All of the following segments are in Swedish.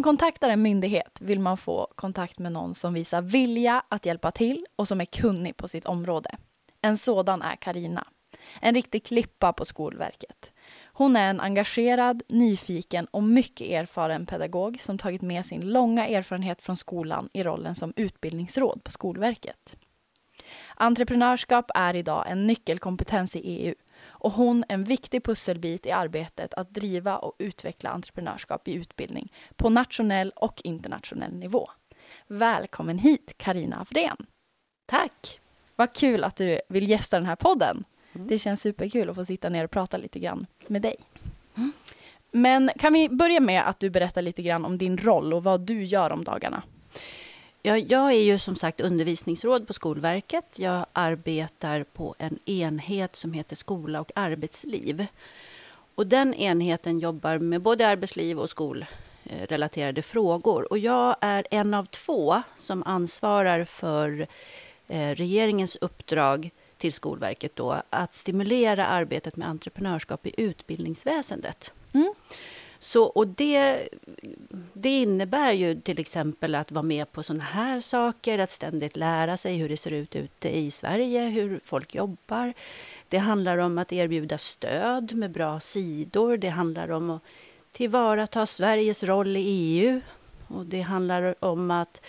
Man kontaktar en myndighet vill man få kontakt med någon som visar vilja att hjälpa till och som är kunnig på sitt område. En sådan är Karina. En riktig klippa på Skolverket. Hon är en engagerad, nyfiken och mycket erfaren pedagog som tagit med sin långa erfarenhet från skolan i rollen som utbildningsråd på Skolverket. Entreprenörskap är idag en nyckelkompetens i EU och hon en viktig pusselbit i arbetet att driva och utveckla entreprenörskap i utbildning på nationell och internationell nivå. Välkommen hit Karina Afrén. Tack! Vad kul att du vill gästa den här podden. Mm. Det känns superkul att få sitta ner och prata lite grann med dig. Men kan vi börja med att du berättar lite grann om din roll och vad du gör om dagarna? Ja, jag är ju som sagt undervisningsråd på Skolverket. Jag arbetar på en enhet som heter skola och arbetsliv. Och den enheten jobbar med både arbetsliv och skolrelaterade frågor. Och jag är en av två som ansvarar för eh, regeringens uppdrag till Skolverket då, att stimulera arbetet med entreprenörskap i utbildningsväsendet. Mm. Så, och det, det innebär ju till exempel att vara med på sådana här saker, att ständigt lära sig hur det ser ut ute i Sverige, hur folk jobbar. Det handlar om att erbjuda stöd med bra sidor. Det handlar om att tillvarata Sveriges roll i EU. Och det handlar om att,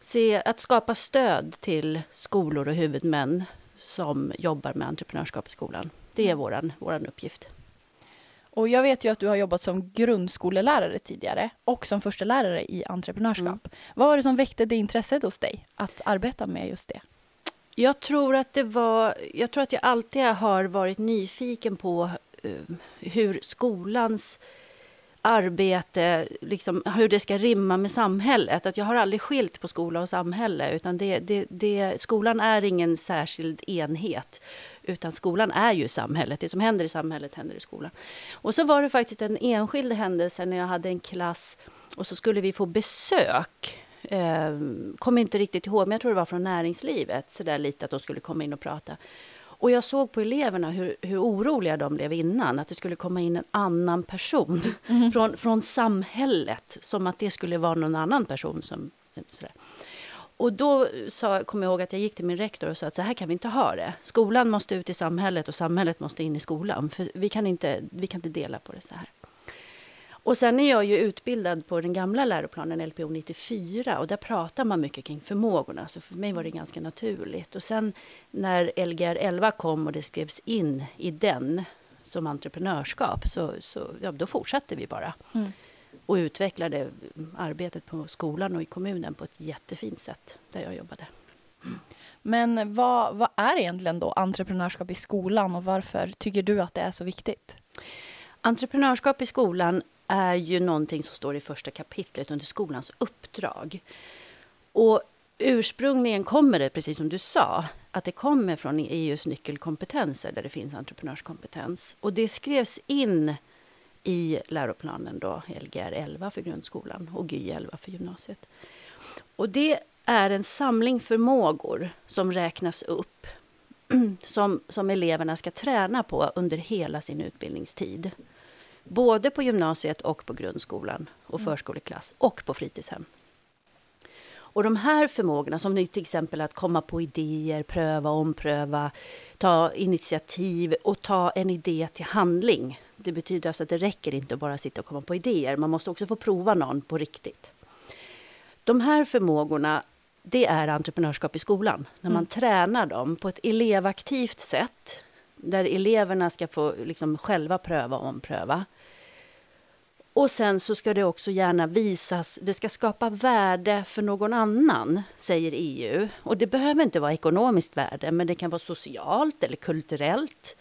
se, att skapa stöd till skolor och huvudmän som jobbar med entreprenörskap i skolan. Det är vår våran uppgift. Och jag vet ju att du har jobbat som grundskolelärare tidigare och som förstelärare i entreprenörskap. Mm. Vad var det som väckte det intresset hos dig att arbeta med just det? Jag tror att det var... Jag tror att jag alltid har varit nyfiken på uh, hur skolans arbete, liksom, hur det ska rimma med samhället. Att jag har aldrig skilt på skola och samhälle, utan det, det, det, skolan är ingen särskild enhet. Utan skolan är ju samhället. Det som händer i samhället händer i skolan. Och så var det faktiskt en enskild händelse när jag hade en klass och så skulle vi få besök. Eh, kommer inte riktigt ihåg, men jag tror det var från näringslivet. Så där lite att de skulle komma in och prata. Och jag såg på eleverna hur, hur oroliga de blev innan, att det skulle komma in en annan person Mm. från, från samhället, som att det skulle vara någon annan person som... Sådär. Och då sa, kom jag ihåg att jag gick till min rektor och sa att så här kan vi inte ha det. Skolan måste ut i samhället och samhället måste in i skolan. För vi kan inte, vi kan inte dela på det så här. Och sen är jag ju utbildad på den gamla läroplanen LPO 94 och där pratar man mycket kring förmågorna. Så för mig var det ganska naturligt. Och sen när Lgr 11 kom och det skrevs in i den som entreprenörskap så, så ja, då fortsatte vi bara. Mm. Och utvecklade arbetet på skolan och i kommunen på ett jättefint sätt där jag jobbade. Men vad, vad är egentligen då entreprenörskap i skolan och varför tycker du att det är så viktigt? Entreprenörskap i skolan är ju någonting som står i första kapitlet under skolans uppdrag. Och ursprungligen kommer det, precis som du sa, att det kommer från EUs nyckelkompetenser där det finns entreprenörskompetens. Och det skrevs in i läroplanen då, Lgr 11 för grundskolan och Gy 11 för gymnasiet. Och det är en samling förmågor som räknas upp som, som eleverna ska träna på under hela sin utbildningstid. Både på gymnasiet och på grundskolan och förskoleklass och på fritidshem. Och de här förmågorna, som till exempel att komma på idéer, pröva, ompröva, ta initiativ och ta en idé till handling. Det betyder alltså att det räcker inte att bara sitta och komma på idéer. Man måste också få prova någon på riktigt. De här förmågorna, det är entreprenörskap i skolan. När man Mm. tränar dem på ett elevaktivt sätt. Där eleverna ska få liksom själva pröva och ompröva. Och sen så ska det också gärna visas, det ska skapa värde för någon annan, säger EU. Och det behöver inte vara ekonomiskt värde, men det kan vara socialt eller kulturellt.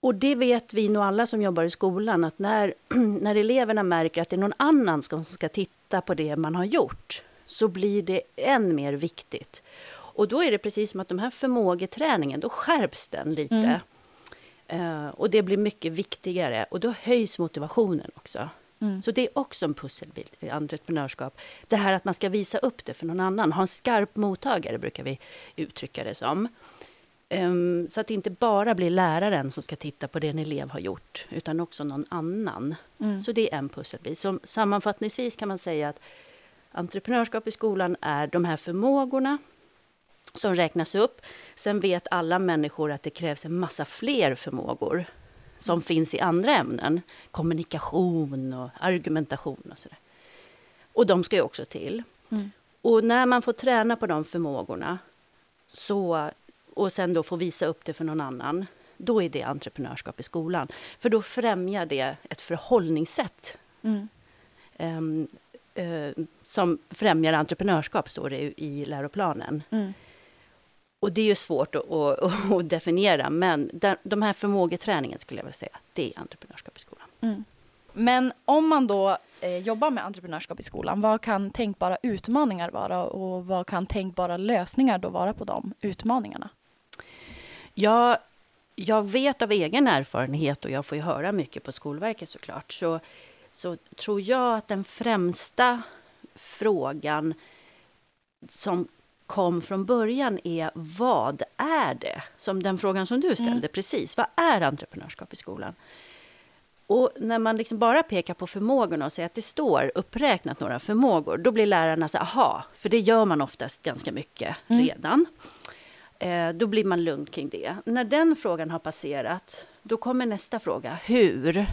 Och det vet vi nog alla som jobbar i skolan, att när, när eleverna märker att det är någon annan som ska titta på det man har gjort, så blir det än mer viktigt. Och då är det precis som att de här förmågeträningen, då skärps den lite. Mm. Uh, och det blir mycket viktigare och då höjs motivationen också. Mm. Så det är också en pusselbit i entreprenörskap. Det här att man ska visa upp det för någon annan, ha en skarp mottagare brukar vi uttrycka det som. Um, så att det inte bara blir läraren som ska titta på det en elev har gjort, utan också någon annan. Mm. Så det är en pusselbit. Så sammanfattningsvis kan man säga att entreprenörskap i skolan är de här förmågorna som räknas upp. Sen vet alla människor att det krävs en massa fler förmågor som finns i andra ämnen. Kommunikation och argumentation och sådär. Och de ska ju också till. Mm. Och när man får träna på de förmågorna så och sen då få visa upp det för någon annan, då är det entreprenörskap i skolan. För då främjar det ett förhållningssätt mm. um, uh, som främjar entreprenörskap, står det i läroplanen. Mm. Och det är ju svårt att, att, att definiera, men där, de här förmågeträningen skulle jag vilja säga, det är entreprenörskap i skolan. Mm. Men om man då eh, jobbar med entreprenörskap i skolan, vad kan tänkbara utmaningar vara och vad kan tänkbara lösningar då vara på de utmaningarna? Jag, jag vet av egen erfarenhet, och jag får ju höra mycket på Skolverket såklart, så, så tror jag att den främsta frågan som kom från början är vad är det? Som den frågan som du ställde mm. precis. Vad är entreprenörskap i skolan? Och när man liksom bara pekar på förmågorna och säger att det står uppräknat några förmågor, då blir lärarna så aha, för det gör man oftast ganska mycket mm. redan. Eh, då blir man lugn kring det. När den frågan har passerat, då kommer nästa fråga. Hur?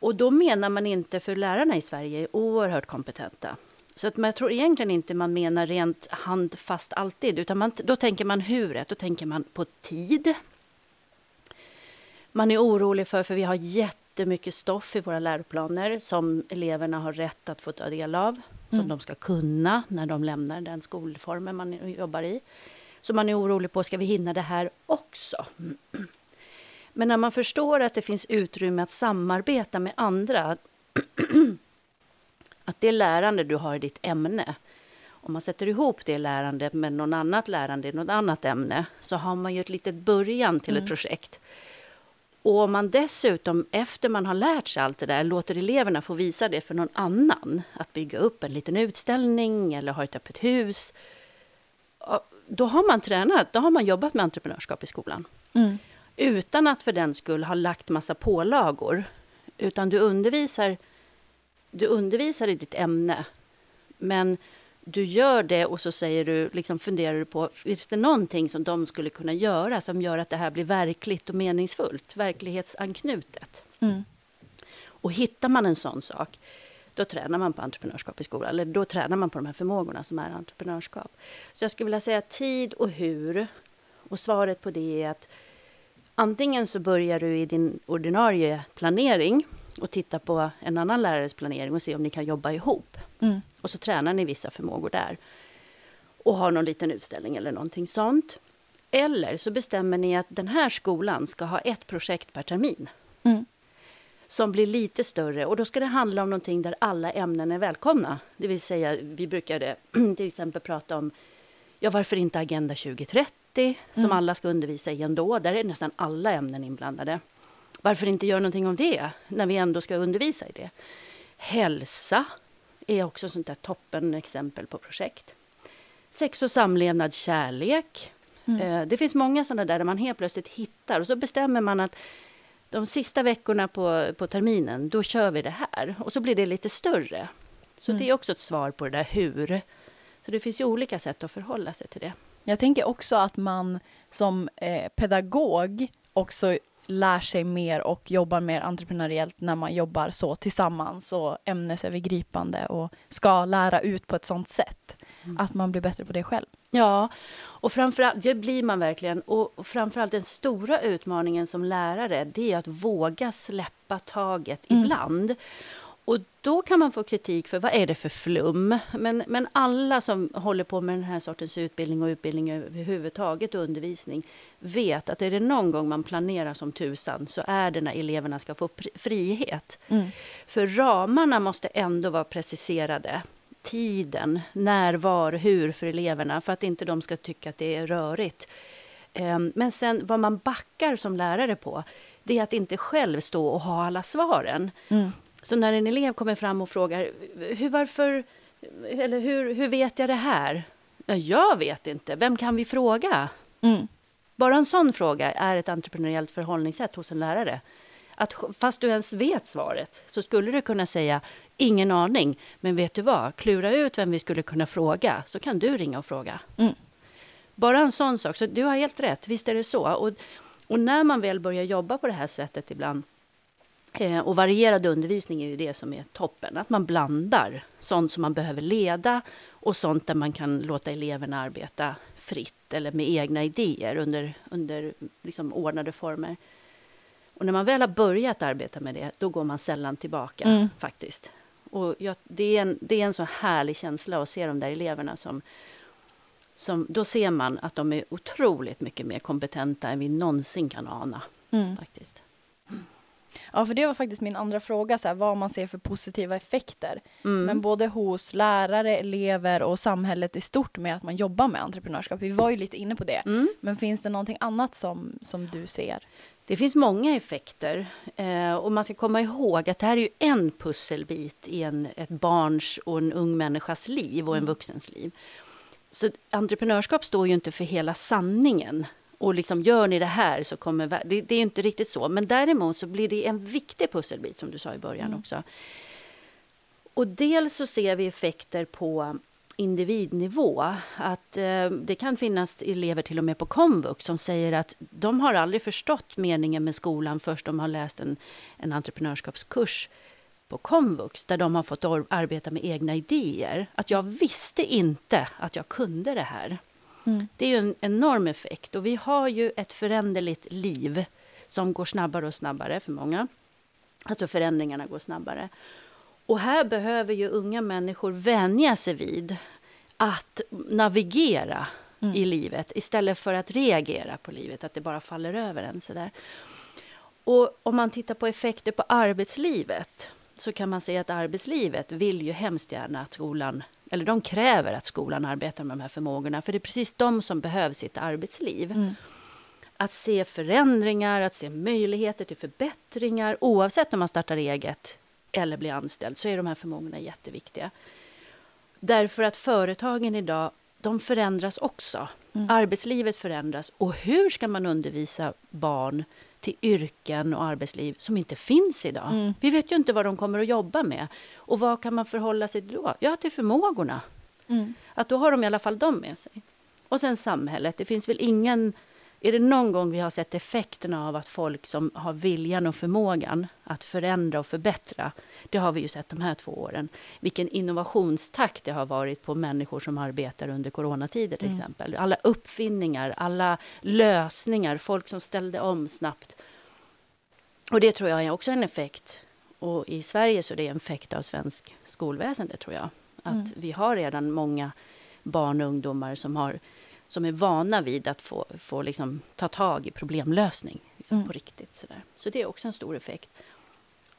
Och då menar man inte, för lärarna i Sverige är oerhört kompetenta. Så att, men jag tror egentligen inte man menar rent handfast alltid, utan man, då tänker man huret, då tänker man på tid. Man är orolig för, för vi har jättemycket stoff i våra läroplaner som eleverna har rätt att få ta del av, som mm. de ska kunna när de lämnar den skolformen man jobbar i. Så man är orolig på, ska vi hinna det här också? Men när man förstår att det finns utrymme att samarbeta med andra, att det lärande du har i ditt ämne, om man sätter ihop det lärandet med något annat lärande i något annat ämne, så har man ju ett litet början till mm. ett projekt. Och om man dessutom, efter man har lärt sig allt det där, låter eleverna få visa det för någon annan, att bygga upp en liten utställning eller ha ett öppet hus, då har man tränat, då har man jobbat med entreprenörskap i skolan. Mm. Utan att för den skull ha lagt massa pålagor. Utan du undervisar, du undervisar i ditt ämne. Men du gör det och så säger du, liksom funderar du på, finns det någonting som de skulle kunna göra som gör att det här blir verkligt och meningsfullt, verklighetsanknutet? Mm. Och hittar man en sån sak, då tränar man på entreprenörskap i skolan. Eller då tränar man på de här förmågorna som är entreprenörskap. Så jag skulle vilja säga tid och hur. Och svaret på det är att antingen så börjar du i din ordinarie planering och titta på en annan lärares planering och se om ni kan jobba ihop. Mm. Och så tränar ni vissa förmågor där. Och har någon liten utställning eller någonting sånt. Eller så bestämmer ni att den här skolan ska ha ett projekt per termin. Mm som blir lite större. Och då ska det handla om någonting där alla ämnen är välkomna. Det vill säga, vi brukade till exempel prata om, ja varför inte Agenda 2030, som mm. alla ska undervisa i ändå. Där är nästan alla ämnen inblandade. Varför inte göra någonting om det, när vi ändå ska undervisa i det? Hälsa är också ett sånt där toppen exempel på projekt. Sex och samlevnad, kärlek. Mm. Eh, det finns många sådana där, där man helt plötsligt hittar och så bestämmer man att de sista veckorna på, på terminen, då kör vi det här. Och så blir det lite större. Så mm. det är också ett svar på det där hur. Så det finns ju olika sätt att förhålla sig till det. Jag tänker också att man som eh, pedagog också lär sig mer och jobbar mer entreprenöriellt när man jobbar så tillsammans och ämnesövergripande och ska lära ut på ett sånt sätt. Mm. Att man blir bättre på det själv. Ja, och framförallt, det blir man verkligen. Och framförallt den stora utmaningen som lärare, det är att våga släppa taget mm. ibland. Och då kan man få kritik för vad är det för flum? Men, men alla som håller på med den här sortens utbildning och utbildning överhuvudtaget och undervisning vet att är det någon gång man planerar som tusan så är det när eleverna ska få frihet. Mm. För ramarna måste ändå vara preciserade. Tiden, när, var, hur för eleverna för att inte de ska tycka att det är rörigt. Ehm, men sen vad man backar som lärare på det är att inte själv stå och ha alla svaren. Mm. Så när en elev kommer fram och frågar hur, varför, eller hur, hur vet jag det här? Ja, jag vet inte. Vem kan vi fråga? Mm. Bara en sån fråga är ett entreprenöriellt förhållningssätt hos en lärare. Att fast du ens vet svaret så skulle du kunna säga ingen aning, men vet du vad, klura ut vem vi skulle kunna fråga, så kan du ringa och fråga. Mm. Bara en sån sak. Så du har helt rätt, visst är det så. Och, och när man väl börjar jobba på det här sättet ibland, eh, och varierad undervisning är ju det som är toppen, att man blandar sånt som man behöver leda och sånt där man kan låta eleverna arbeta fritt eller med egna idéer under, under liksom ordnade former. Och när man väl har börjat arbeta med det, då går man sällan tillbaka mm. faktiskt. Och jag, det, är en, det är en så härlig känsla att se de där eleverna som som, då ser man att de är otroligt mycket mer kompetenta än vi någonsin kan ana. Mm. Faktiskt. Ja, för det var faktiskt min andra fråga, så här, vad man ser för positiva effekter. Mm. Men både hos lärare, elever och samhället i stort med att man jobbar med entreprenörskap. Vi var ju lite inne på det. Mm. Men finns det någonting annat som, som du ser? Det finns många effekter. Eh, och man ska komma ihåg att det här är ju en pusselbit i en, ett barns och en ung människas liv och en mm. vuxens liv. Så entreprenörskap står ju inte för hela sanningen. Och liksom, gör ni det här så kommer... Det, det är inte riktigt så. Men däremot så blir det en viktig pusselbit, som du sa i början mm. också. Och dels så ser vi effekter på individnivå. Att eh, det kan finnas elever till och med på komvux som säger att de har aldrig förstått meningen med skolan först de har läst en, en entreprenörskapskurs på komvux där de har fått arbeta med egna idéer. Att jag visste inte att jag kunde det här. Mm. Det är ju en enorm effekt och vi har ju ett föränderligt liv som går snabbare och snabbare för många. Alltså förändringarna går snabbare. Och här behöver ju unga människor vänja sig vid att navigera mm. i livet istället för att reagera på livet, att det bara faller över en. Sådär. Och om man tittar på effekter på arbetslivet så kan man säga att arbetslivet vill ju hemskt gärna att skolan, eller de kräver att skolan arbetar med de här förmågorna, för det är precis de som behövs i ett arbetsliv. Mm. Att se förändringar, att se möjligheter till förbättringar, oavsett om man startar eget eller blir anställd, så är de här förmågorna jätteviktiga. Därför att företagen idag, de förändras också. Mm. Arbetslivet förändras. Och hur ska man undervisa barn till yrken och arbetsliv som inte finns idag. Mm. Vi vet ju inte vad de kommer att jobba med. Och vad kan man förhålla sig till då? Ja, till förmågorna. Mm. Att då har de i alla fall dem med sig. Och sen samhället. Det finns väl ingen... Är det någon gång vi har sett effekterna av att folk som har viljan och förmågan att förändra och förbättra, det har vi ju sett de här två åren. Vilken innovationstakt det har varit på människor som arbetar under coronatider till mm. exempel. Alla uppfinningar, alla lösningar, folk som ställde om snabbt. Och det tror jag är också en effekt. Och i Sverige så är det en effekt av svensk skolväsende tror jag. Att mm. vi har redan många barn och ungdomar som har som är vana vid att få, få liksom, ta tag i problemlösning liksom, mm. på riktigt. Sådär. Så det är också en stor effekt.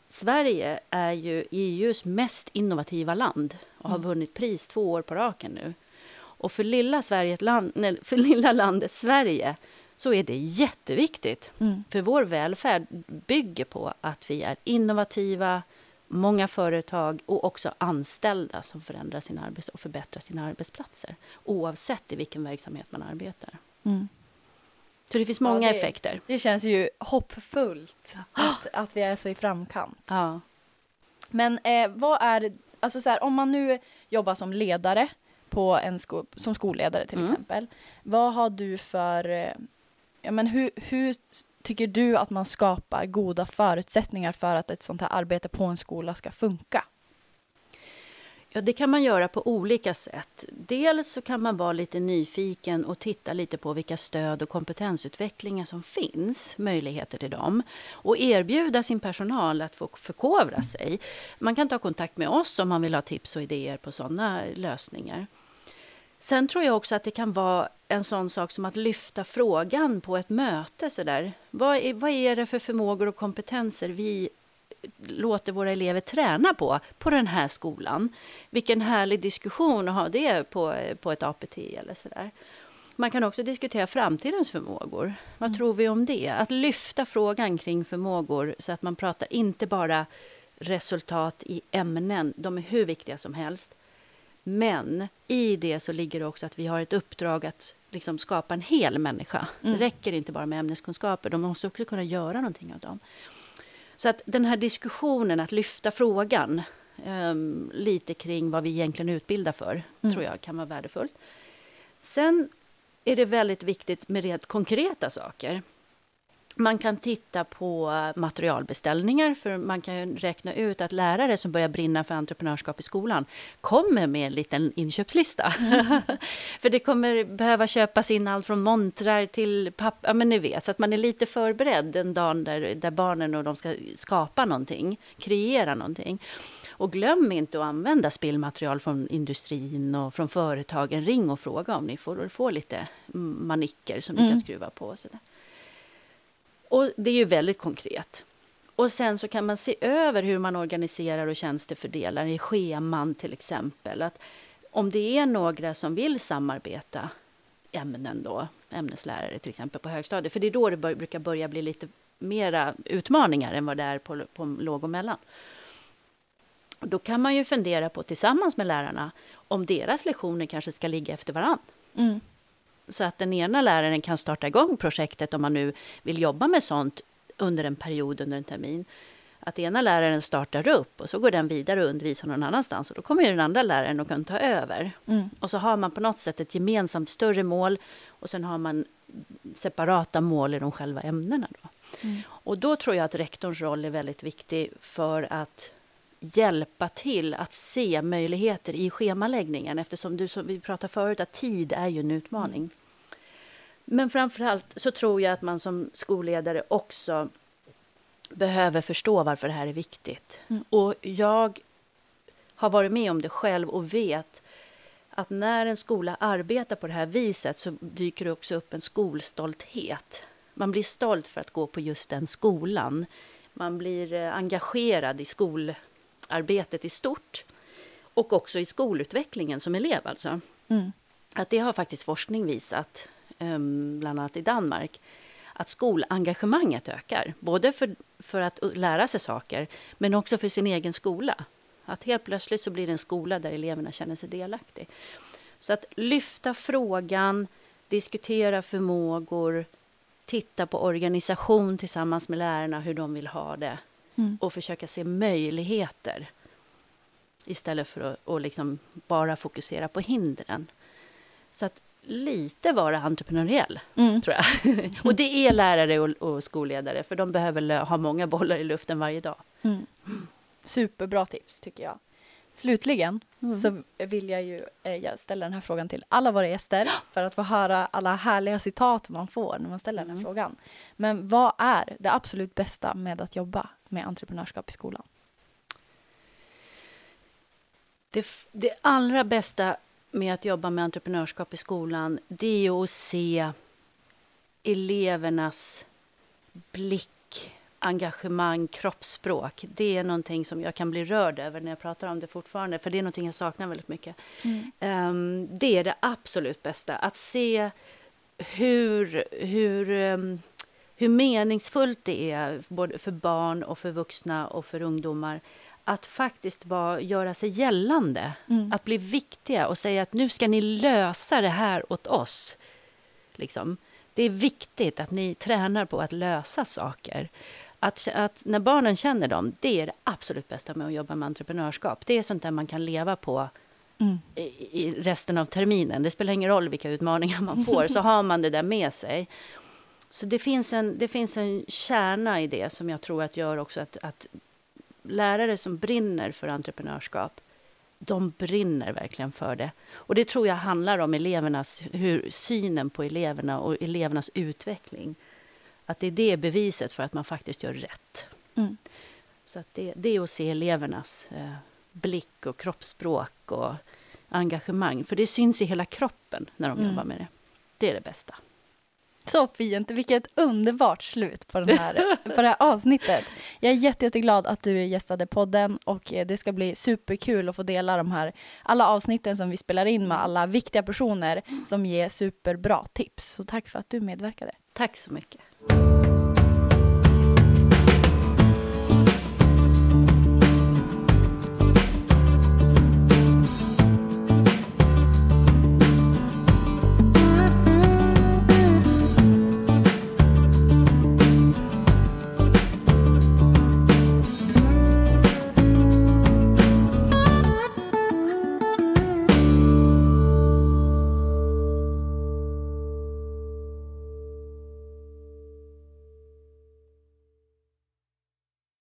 Sverige är ju EUs mest innovativa land och har mm. vunnit pris två år på raken nu. Och för lilla, Sverige, land, nej, för lilla landet Sverige så är det jätteviktigt. Mm. För vår välfärd bygger på att vi är innovativa, många företag och också anställda som förändrar sin arbets och förbättrar sina arbetsplatser oavsett i vilken verksamhet man arbetar. Mm. Så det finns många ja, det, effekter. Det känns ju hoppfullt att, att vi är så i framkant. Ja. Men eh, vad är, alltså så här, om man nu jobbar som ledare på en sko som skolledare till mm. exempel. Vad har du för, eh, ja men hur, hur tycker du att man skapar goda förutsättningar för att ett sånt här arbete på en skola ska funka? Ja, det kan man göra på olika sätt. Dels så kan man vara lite nyfiken och titta lite på vilka stöd och kompetensutvecklingar som finns, möjligheter till dem. Och erbjuda sin personal att få förkovra sig. Man kan ta kontakt med oss om man vill ha tips och idéer på sådana lösningar. Sen tror jag också att det kan vara en sån sak som att lyfta frågan på ett möte. Så där. Vad, är, vad är det för förmågor och kompetenser vi låter våra elever träna på, på den här skolan. Vilken härlig diskussion att ha det på, på ett APT eller sådär. Man kan också diskutera framtidens förmågor. Vad mm. tror vi om det? Att lyfta frågan kring förmågor så att man pratar inte bara resultat i ämnen, de är hur viktiga som helst. Men i det så ligger det också att vi har ett uppdrag att liksom skapa en hel människa. Mm. Det räcker inte bara med ämneskunskaper, de måste också kunna göra någonting av dem. Så att den här diskussionen, att lyfta frågan um, lite kring vad vi egentligen utbildar för, mm. tror jag kan vara värdefullt. Sen är det väldigt viktigt med rent konkreta saker. Man kan titta på materialbeställningar, för man kan räkna ut att lärare som börjar brinna för entreprenörskap i skolan kommer med en liten inköpslista. Mm. för det kommer behöva köpas in allt från montrar till papper, ja, men ni vet, så att man är lite förberedd den dagen där, där barnen och de ska skapa någonting, kreera någonting. Och glöm inte att använda spillmaterial från industrin och från företagen. Ring och fråga om ni får, får lite manicker som mm. ni kan skruva på. Och sådär. Och det är ju väldigt konkret. Och sen så kan man se över hur man organiserar och tjänstefördelar i scheman till exempel. Att om det är några som vill samarbeta ämnen då, ämneslärare till exempel på högstadiet, för det är då det bör, brukar börja bli lite mera utmaningar än vad det är på, på låg och mellan. Då kan man ju fundera på tillsammans med lärarna om deras lektioner kanske ska ligga efter varann. Mm. Så att den ena läraren kan starta igång projektet om man nu vill jobba med sånt under en period, under en termin. Att ena läraren startar upp och så går den vidare och undervisar någon annanstans. Och då kommer den andra läraren att kunna ta över. Mm. Och så har man på något sätt ett gemensamt större mål och sen har man separata mål i de själva ämnena. Då. Mm. Och då tror jag att rektorns roll är väldigt viktig för att hjälpa till att se möjligheter i schemaläggningen eftersom du, som vi pratade förut, att tid är ju en utmaning. Men framför allt så tror jag att man som skolledare också behöver förstå varför det här är viktigt. Mm. Och jag har varit med om det själv och vet att när en skola arbetar på det här viset så dyker det också upp en skolstolthet. Man blir stolt för att gå på just den skolan. Man blir eh, engagerad i skolarbetet i stort och också i skolutvecklingen som elev. Alltså. Mm. Att det har faktiskt forskning visat bland annat i Danmark, att skolengagemanget ökar. Både för, för att lära sig saker, men också för sin egen skola. Att helt plötsligt så blir det en skola där eleverna känner sig delaktiga. Så att lyfta frågan, diskutera förmågor, titta på organisation tillsammans med lärarna, hur de vill ha det. Mm. Och försöka se möjligheter. Istället för att liksom bara fokusera på hindren. Så att lite vara entreprenöriell, mm. tror jag. och det är lärare och, och, skolledare, för de behöver ha många bollar i luften varje dag. Mm. Superbra tips, tycker jag. Slutligen mm. så vill jag ju eh, ställa den här frågan till alla våra gäster för att få höra alla härliga citat man får när man ställer den här mm. frågan. Men vad är det absolut bästa med att jobba med entreprenörskap i skolan? Det, det allra bästa med att jobba med entreprenörskap i skolan, det är att se elevernas blick, engagemang, kroppsspråk. Det är någonting som jag kan bli rörd över när jag pratar om det fortfarande, för det är någonting jag saknar väldigt mycket. Mm. Um, det är det absolut bästa, att se hur, hur, um, hur meningsfullt det är både för barn och för vuxna och för ungdomar att faktiskt vara, göra sig gällande, mm. att bli viktiga och säga att nu ska ni lösa det här åt oss. Liksom. Det är viktigt att ni tränar på att lösa saker. Att, att, när barnen känner dem, det är det absolut bästa med att jobba med entreprenörskap. Det är sånt där man kan leva på mm. i, i, resten av terminen. Det spelar ingen roll vilka utmaningar man får, så har man det där med sig. Så det finns, en, det finns en kärna i det som jag tror att gör också att, att lärare som brinner för entreprenörskap de brinner verkligen för det. Och det tror jag handlar om elevernas, hur, synen på eleverna och elevernas utveckling. Att det är det beviset för att man faktiskt gör rätt. Mm. Så att det, det är att se elevernas eh, blick och kroppsspråk och engagemang. För det syns i hela kroppen när de Mm. jobbar med det. Det är det bästa. Så fint. Vilket underbart slut på, den här, på det här avsnittet. Jag är jätte, jätteglad att du gästade podden och eh, det ska bli superkul att få dela de här alla avsnitten som vi spelar in med alla viktiga personer som ger superbra tips. Så tack för att du medverkade. Tack så mycket.